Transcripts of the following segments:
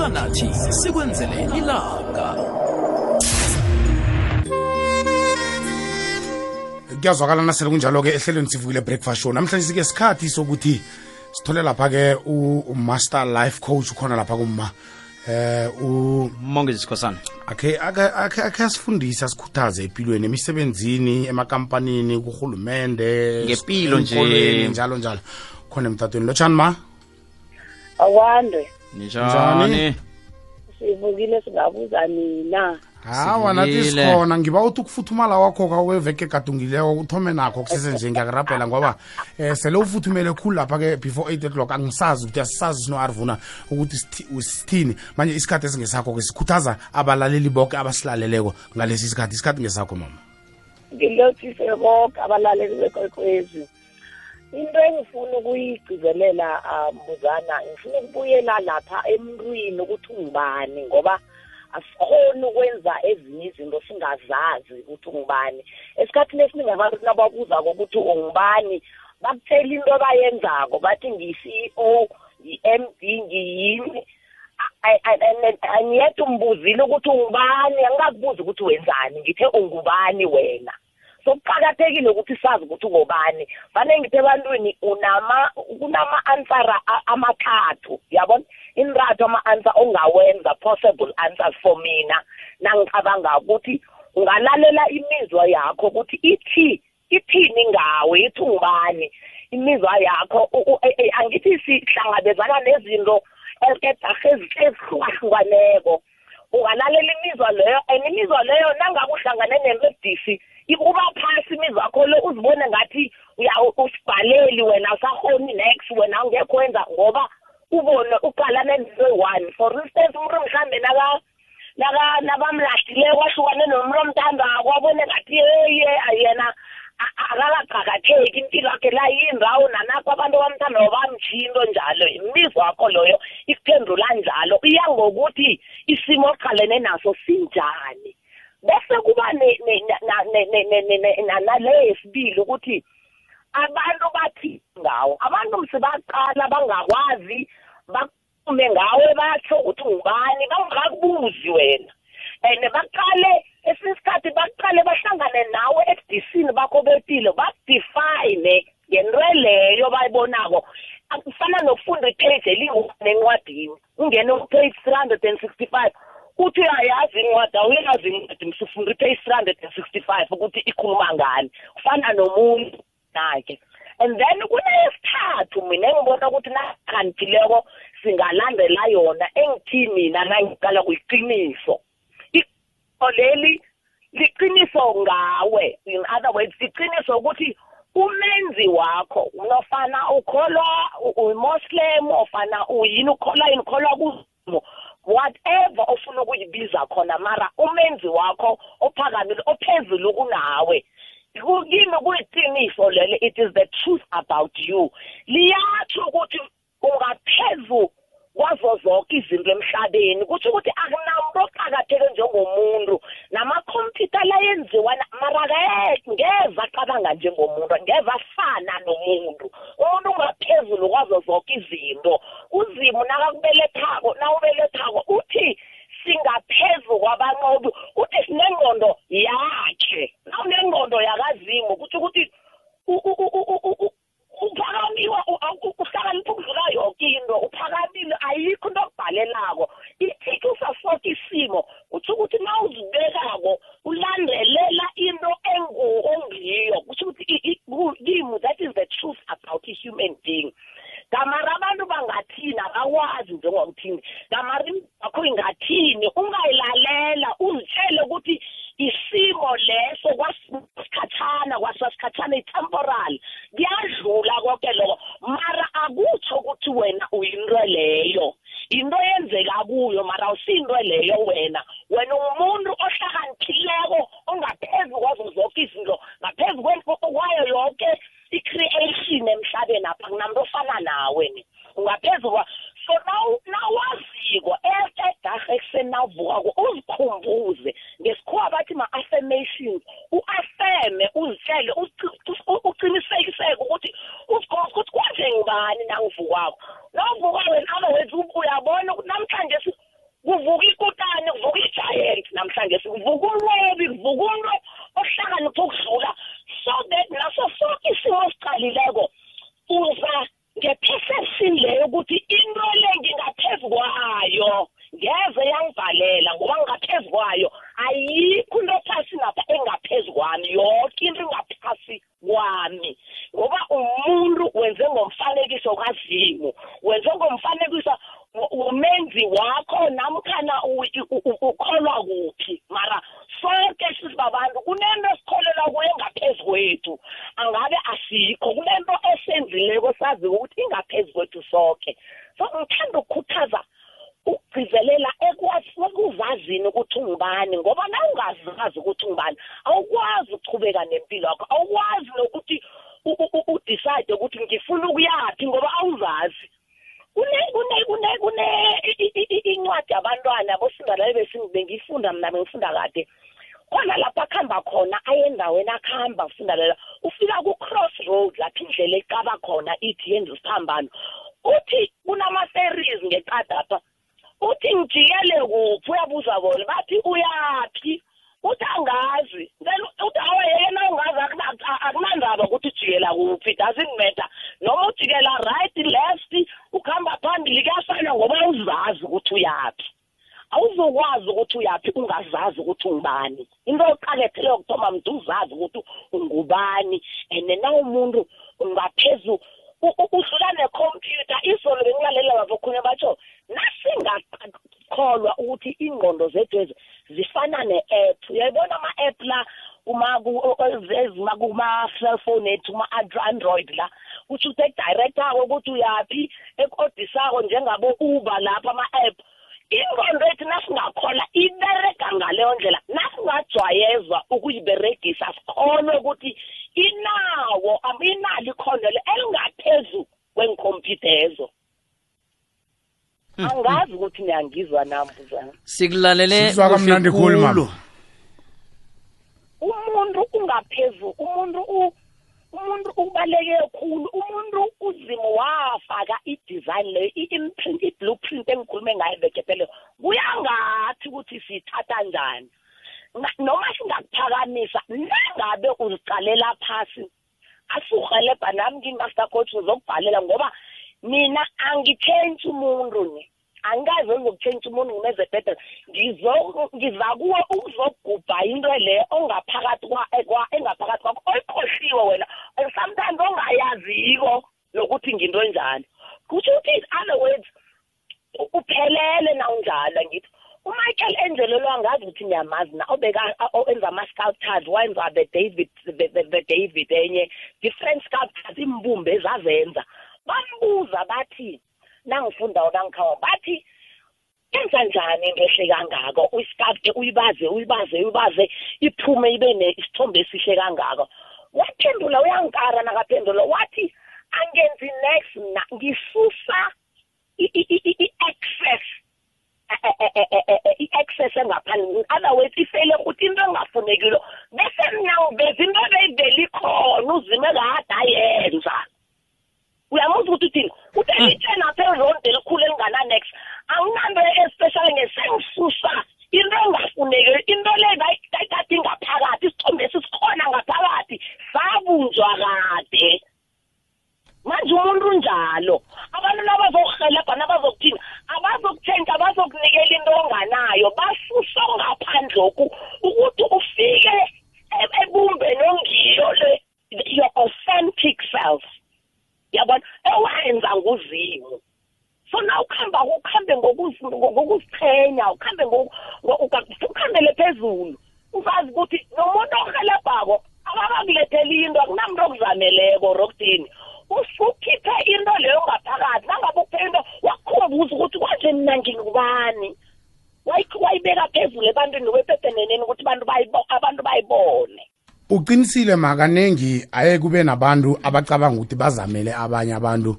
vuka nathi sikwenzele ilanga. Kuyazwakala nasele kunjalo-ke ehlelweni sivukile breakfast show. Namhlanje sike sikhathi sokuthi sithole lapha-ke umaster life coach ukhona lapha kumma. Eh u mongezi sikhosana. akhe akhe akhe asifundise asikhuthaze empilweni emisebenzini emakampanini kuhulumende Ngempilo nje. njalo njalo. Khona emtatweni. Lotshani ma? Akwande njani? Sivukile singabuza nina hawa nathi sikhona. Ngiba uthi ukufuthumala kwakho kwaweveke gadungileko uthome nakho kusese nje ngiyakurabhela ngoba um sele ufuthumele khulu lapha-ke before 8 o'clock. Angisazi ukuthi asisazi sino arvuna ukuthi sithi- sithini. Manje isikhathi esingesakho-ke sikhuthaza abalaleli bonke abasilaleleko ngalesi sikhathi isikhathi ngesakho mama? Ngilothise boke abalaleli bekwekwezi into engifuna ukuyigcizelela um mbuzana ngifuna ukubuyela lapha emntwini ukuthi ungubani ngoba asikhoni ukwenza ezinye izinto singazazi ukuthi ungubani. Esikhathini esiningi abantu nababuzako ukuthi ungubani bakutshela into abayenzako bathi ngiyi-CEO ngi-M D ngiyini? Angiyedwa umbuzile ukuthi ungubani angikakubuzi ukuthi wenzani ngithe ungubani wena. So kuqakathekile ukuthi sazi ukuthi ungobani. Fanele ngithi ebantwini unama kunama-answera a- amathathu yabona inrathu ama-answer ongawenza possible answers for mina. Nangicabanga ukuthi ungalalela imizwa yakho ukuthi ithi ithini ngawe ithi ungubani? Imizwa yakho u- u- e- e- angithi sihlangabezana nezinto ekedarhe ezihlukahlukaneko ungalalela imizwa leyo and imizwa leyo nangabe uhlangane nento ebudisi uba phasi imizwa yakho le uzibone ngathi uya- usibhaleli wena usahoni next wena ungekho wenza ngoba ubone uqalane nento eyi-one for instance umuntu mhlambe naka naka nabamlahlileko wahlukane nomuntu omthandako wabone ngathi yeye yena a- akakaqakatheki impilo yakhe la yindawo nanapho abantu abamthandako bamtshinto njalo. Imizwa wakho loyo ikuphendula njalo iya ngokuthi isimo oqalene naso sinjani bese kuba ne- ne- na- ne- ne- ne- ne- ne- na- nale yesibili ukuthi abantu bathi ngawo abantu msebaqala bangakwazi bakume ngawe batsho ukuthi ungubani bangakakubuzi wena. And baqale esinye isikhathi baqale bahlangane nawe ebudisini bakho bempilo bakudefine ngento leyo bayibonako. Kufana nokufunda ipage eliyi-one encwadini ungene kupage three hundred and sixty-five. Uthi uyayazi incwadi awuyazi incwadi. Msufunda ipage three hundred and sixty-five ukuthi ikhuluma ngani. Kufana nomuntu nakhe. And then kunesithathu mina engibona ukuthi nakhanithileko singalandela yona engithi mina nangiqala kuyiqiniso iqiniso leli liqiniso ngawe. In other words iqiniso ukuthi umenzi wakho nofana ukholwa umuslim ofana uyini ukholwa yini ukholwa whatever ukuyibiza khona mara umenzi wakho ophakamile ophezulu kunawe. Ku- kimi kuyiqiniso lelo it is the truth about you. Liyatsho ukuthi ungaphezu kwazo zonke izinto emhlabeni. Kutho ukuthi akunamuntu oqakatheke njengomuntu. Namakhompyutha la yenziwa na- mara ke ngeze aqabanga njengomuntu ngeze afana nomuntu. Umuntu ungaphezulu kwazo zonke izinto. Uzimu nakakubelethako nawubelethako uthi singaphezu kwabanqobi uthi sinengqondo yakhe. Nawunengqondo yakazimu kutho ukuthi u- u- u- u- u- u- uphakamiwa u- u- uhlakanipha ukudlula yonke into uphakamile ayikho into okubhalelako ithi usasoke isimo kutsho ukuthi na uzibekako ulandelela into engu- ongiyo kutsho ukuthi i- i- ku- kimi that is the truth about a human being gamara abantu bangathini abakwazi njengomthini gamara akho ingathini ungayilalela uzitshele ukuthi isimo leso kwasikhatshana kwasasikhatshana i-temporal kuyadlula konke loko mara akutsho ukuthi wena uyinto leyo eyenzeka kuyo mara awusiyinto leyo wena. Wena umuntu ohlakaniphileko ongaphezu kwazo zonke izinto ngaphezu kwayo yonke i-creation emhlabeni apha kunamuntu ofana nawe ni. Ungaphezu kwa so naw- nawaziko edarhe ekuseni nawuvukako uzikhumbuze. Ngesikhuwa bathi ma-affirmations u-affirme uzitshele uqinisekiseke ukuthi uzikhomba ukuthi kwanje ngibani nangivukwako nawuvukako in other words u- uyabona ukuthi namhlanje si- kuvuka ikutani kuvuka i-giant namhlanje kuvuka umlobi kuvuka umntu ohlakaniphe ukudlula so that naso sonke isimo osicalileko uza nge-perception leyo ukuthi into le ngingaphezu kwayo ngeze yangivalela ngoba ngingaphezu kwayo ayikho into phasi napha engaphezu kwami yonke into ingaphasi kwami ngoba umuntu wenze ngomfanekiso kazimu wenze ngomfanekiso umenzi wakho namkhana ukholwa kuphi mara sonke sisibabantu kunento esikholela kuyo engaphezu kwethu angabe asikho kunento esenzileko sazi ukuthi ingaphezu kwethu sonke so ngithanda ukukhuthaza ukugcizelela ekuzazini ukuthi ungubani ngoba na ungazazi ukuthi ungubani awukwazi ukuchubeka nempilo yakho awukwazi nokuthi udecide ukuthi ngifuna ukuyaphi ngoba awuzazi. Kune kune kune kune incwadi yabantwana bosindalayo bengiyifunda mna bengifunda kade. Khona lapho akuhamba khona aye endaweni akuhamba ufundalalela ufika ku-cross road lapho indlela ecaba khona ithi yenza isiphambano uthi kunama-series ngeqadapha uthi ngijikele kuphi uyabuza bona? Bathi uyaphi? Uthi angazi. Then uthi awe yena ungazi akunandaba ukuthi ujikela kuphi doesn't matter? Noma ujikela right left ukuhamba phambili kuyafana ngoba uzazi ukuthi uyaphi. Awuzokwazi ukuthi uyaphi ungazazi ukuthi ungubani. Into oqakethele yokuthoma mntu uzazi ukuthi ungubani. And na umuntu ngaphezu udlula nekhompyutha izolo bengilalela babokhunye batsho nasingakholwa ukuthi ingqondo zethu ezi zifana ne-app. Uyayibona ama-app la kuma-cellphone ethu kuma-android la kusho ukuthi ekudirectako ukuthi uyaphi ekodisako njengabo-uber lapha ama-app. Ingqondo yethu nasingakhola iberega ngaleyo ndlela nasingajwayezwa ukuyiberegisa sikholwe ukuthi inawo inalo ikhono elingaphezu kwenkhompyutha ezo angazi ukuthi niyangizwa nambuzana sikulalele Sizwa kamnandi khulu, mama. umuntu ungaphezu umuntu u- umuntu ubaleke kakhulu umuntu uzimo wafaka i-design leyo i-imprint i-blueprint engikhulume ngayo vekepele kuyangathi ukuthi siyithatha njani? Na- noma singakuphakamisa nangabe uziqalela phasi asuhelebha nami ngingi-master coach ngizokubhalela ngoba mina angitshentshi umuntu ni angikaze ngizokutshentshi umuntu ngimeze bhedela ngiza kuwe ukuzogubha into le ongaphakathi engaphakathi kwakho oyikhohliwe wena. Sometimes ongayaziko nokuthi nginto enjani kusho ukuthi other words uphelele na unjalo ngithi umichael angelo lo angazi ukuthi niyamazi na obeka owenza ama-sculptures wenza the-david the-david enye different sculptures imbumbe ezazenza bambuza bathi nangifunda nangikhawa bathi yenza njani into ehle kangako uyisculpte uyibaze uyibaze uyibaze iphume ibe isithombe esihle kangako waphendula uyankara nakaphendula wathi angenzi next mna ngisusa i- i- i- i- i-access i-access engaphandle. In other words ifele ukuthi into engafunekilo bese mna ngiveza into ebeyivele ikhona uzime kade onganayo basusa ngaphandloku ukuthi ufike e- ebumbeni ongiyo le your authentic self. Yabona? Ewenza nguzimu. So na ukuhamba ukuhambe ngokuzi- ngokuziqhenya ukuhambe ngoku- ngo- uka- ukhambele phezulu uzazi ukuthi nomuntu ohelebhako akabakulethela into akunamuntu okuzameleko roktini usukhiphe into leyo ngaphakathi nangabe ukuphe into wakukhumbuza ukuthi kwanje mina ngingubani? Wayi- wayibeka phezulu ebantwini wepepeneneni ukuthi abantu bayibo- abantu bayibone. Uqinisile makanengi aye kube nabantu abacabanga ukuthi bazamele abanye abantu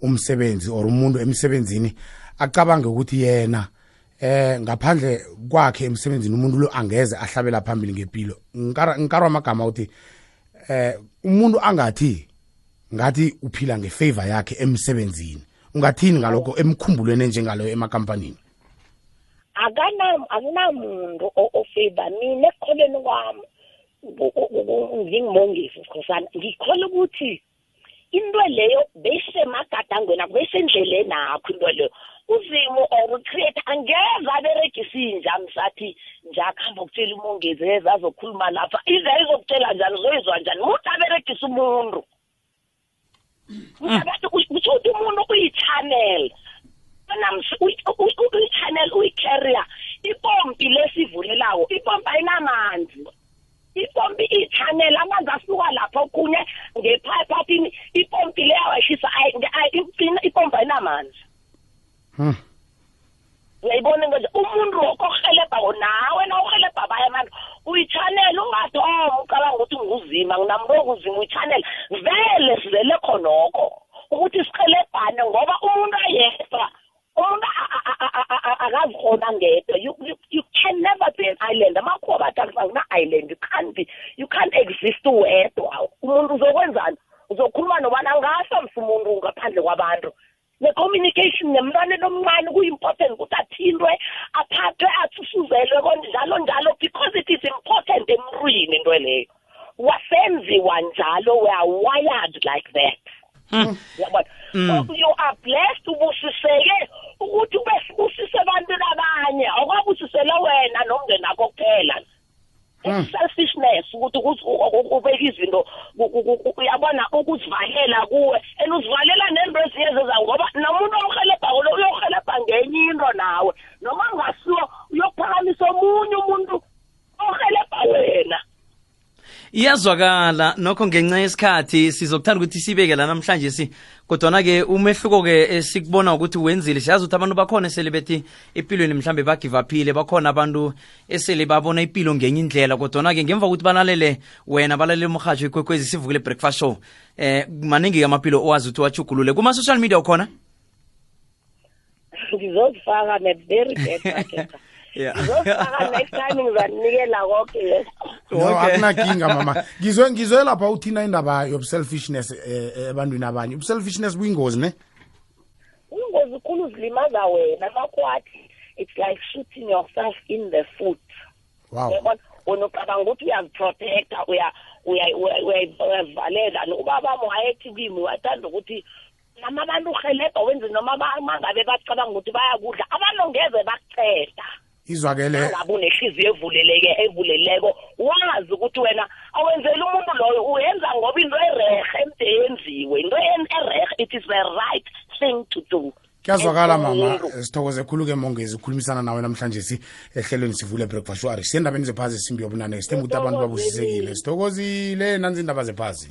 umsebenzi or umuntu emsebenzini acabanga ukuthi yena eh ngaphandle kwakhe emsebenzini umuntu lo angeze ahlabela phambili ngempilo ngikarwa amagama ukuthi eh umuntu angathi ngathi uphila ngefavor yakhe emsebenzini. Ungathini ngalokho emkhumbulweni enjengaloyo emakampanini akana akunamuntu o- ofavor mina ekukholeni kwami u- u- u- ngingimongisi sikhosana ngikholwa ukuthi into leyo beyisemagadango besendleleni akho into leyo. Uzimo or ucreator angeze aberegisa inja msathi njakuhamba ukutshela umongezi eze azokhuluma lapha. Ize izokutshela njani zoyizwa njani? Muthi aberegisa umuntu. Uyabathi kusho ukuthi umuntu uyi-channel namsi uyi-channel uyi-carrier ipompi lesivulelawo ipompi ayinamanzi. Ipompi iyi-channel amanzi asuka lapho okunye ngepipe athini ipompi leyawashisa ipompi ayinamanzi. Uyayibona nje umuntu okurhelebhako nawe na urhelebha abanye abantu. Uyi-channel ungathoma ucabanga ukuthi nguzima nginamntu okuzima uyi-channel. Vele sizele khonokho ukuthi sirhelebhane ngoba umuntu ayedwa. Umuntu a- a- a- a- a- akazikhona ngedwa. You, can never be an island. Amakhuwa bathi akuna-island you can't be you can't exist wedwa. Umuntu uzokwenzani? Uzokhuluma nobani? Angafa msa umuntu ngaphandle kwabantu. Ne-communication nemntwaneni omncane kuyi-important ukuthi athintwe aphathwe athusuzelwe konjalo njalo because it is important emntwini into leyo. Wasenziwa njalo we are wired like that. Yabona? So you are blessed ubusiseke ukuthi ube iyazwakala nokho ngenxa yesikhathi sizokuthanda ukuthi sibeke la namhlanje si kodwana-ke umehluko-ke esikubona ukuthi wenzile. Siyazi ukuthi abantu bakhona esele bethi empilweni mhlambe bagivaphile bakhona abantu esele babona impilo ngenye indlela. Kodwana-ke ngemva kokuthi balalele wena balalele umhatsho ikwekwezi sivukile breakfast show eh maningi amaphilo owazi ukuthi wachugulule kuma-social media ukhona? Ngizozifaka ne-very bad marketer Yeah. ngizozifaka next time ngizanikela konke no Okay. akunakinga mama. Ngizwe ngizwe lapha uthina indaba yobu-selfishness eh, ebantwini abanye ubu-selfishness buyingozi ne? Ingozi khulu zilimaza wena makwathi it's like shooting yourself in the foot. Wow. Yabona? Wena ucabanga ukuthi uyaziprotecta uya- uya- uya- uya- uyazivalela. Ubabami wayethi kimi wathanda ukuthi noma abantu uhelebha wenze noma ba- mangabe bacabanga ukuthi bayakudla abantu ngeze bakuceda izwakele mangabe unehliziyo evuleleke evuleleko. Wazi ukuthi wena awenzeli umuntu loyo uyenza ngoba into erehe emde yenziwe. Into en- erehe it is the right thing to do. Kuyazwakala And mama. Umuntu. eh, sithokoze khulu ke mongezi. Ukukhulumisana nawe namhlanje si ehlelweni sivule breakfast. Show ari siyendabeni zephasi simbi yobunane. Sithemba ukuthi abantu babusisekile. Sithokozile. Nanzi indaba zephasi?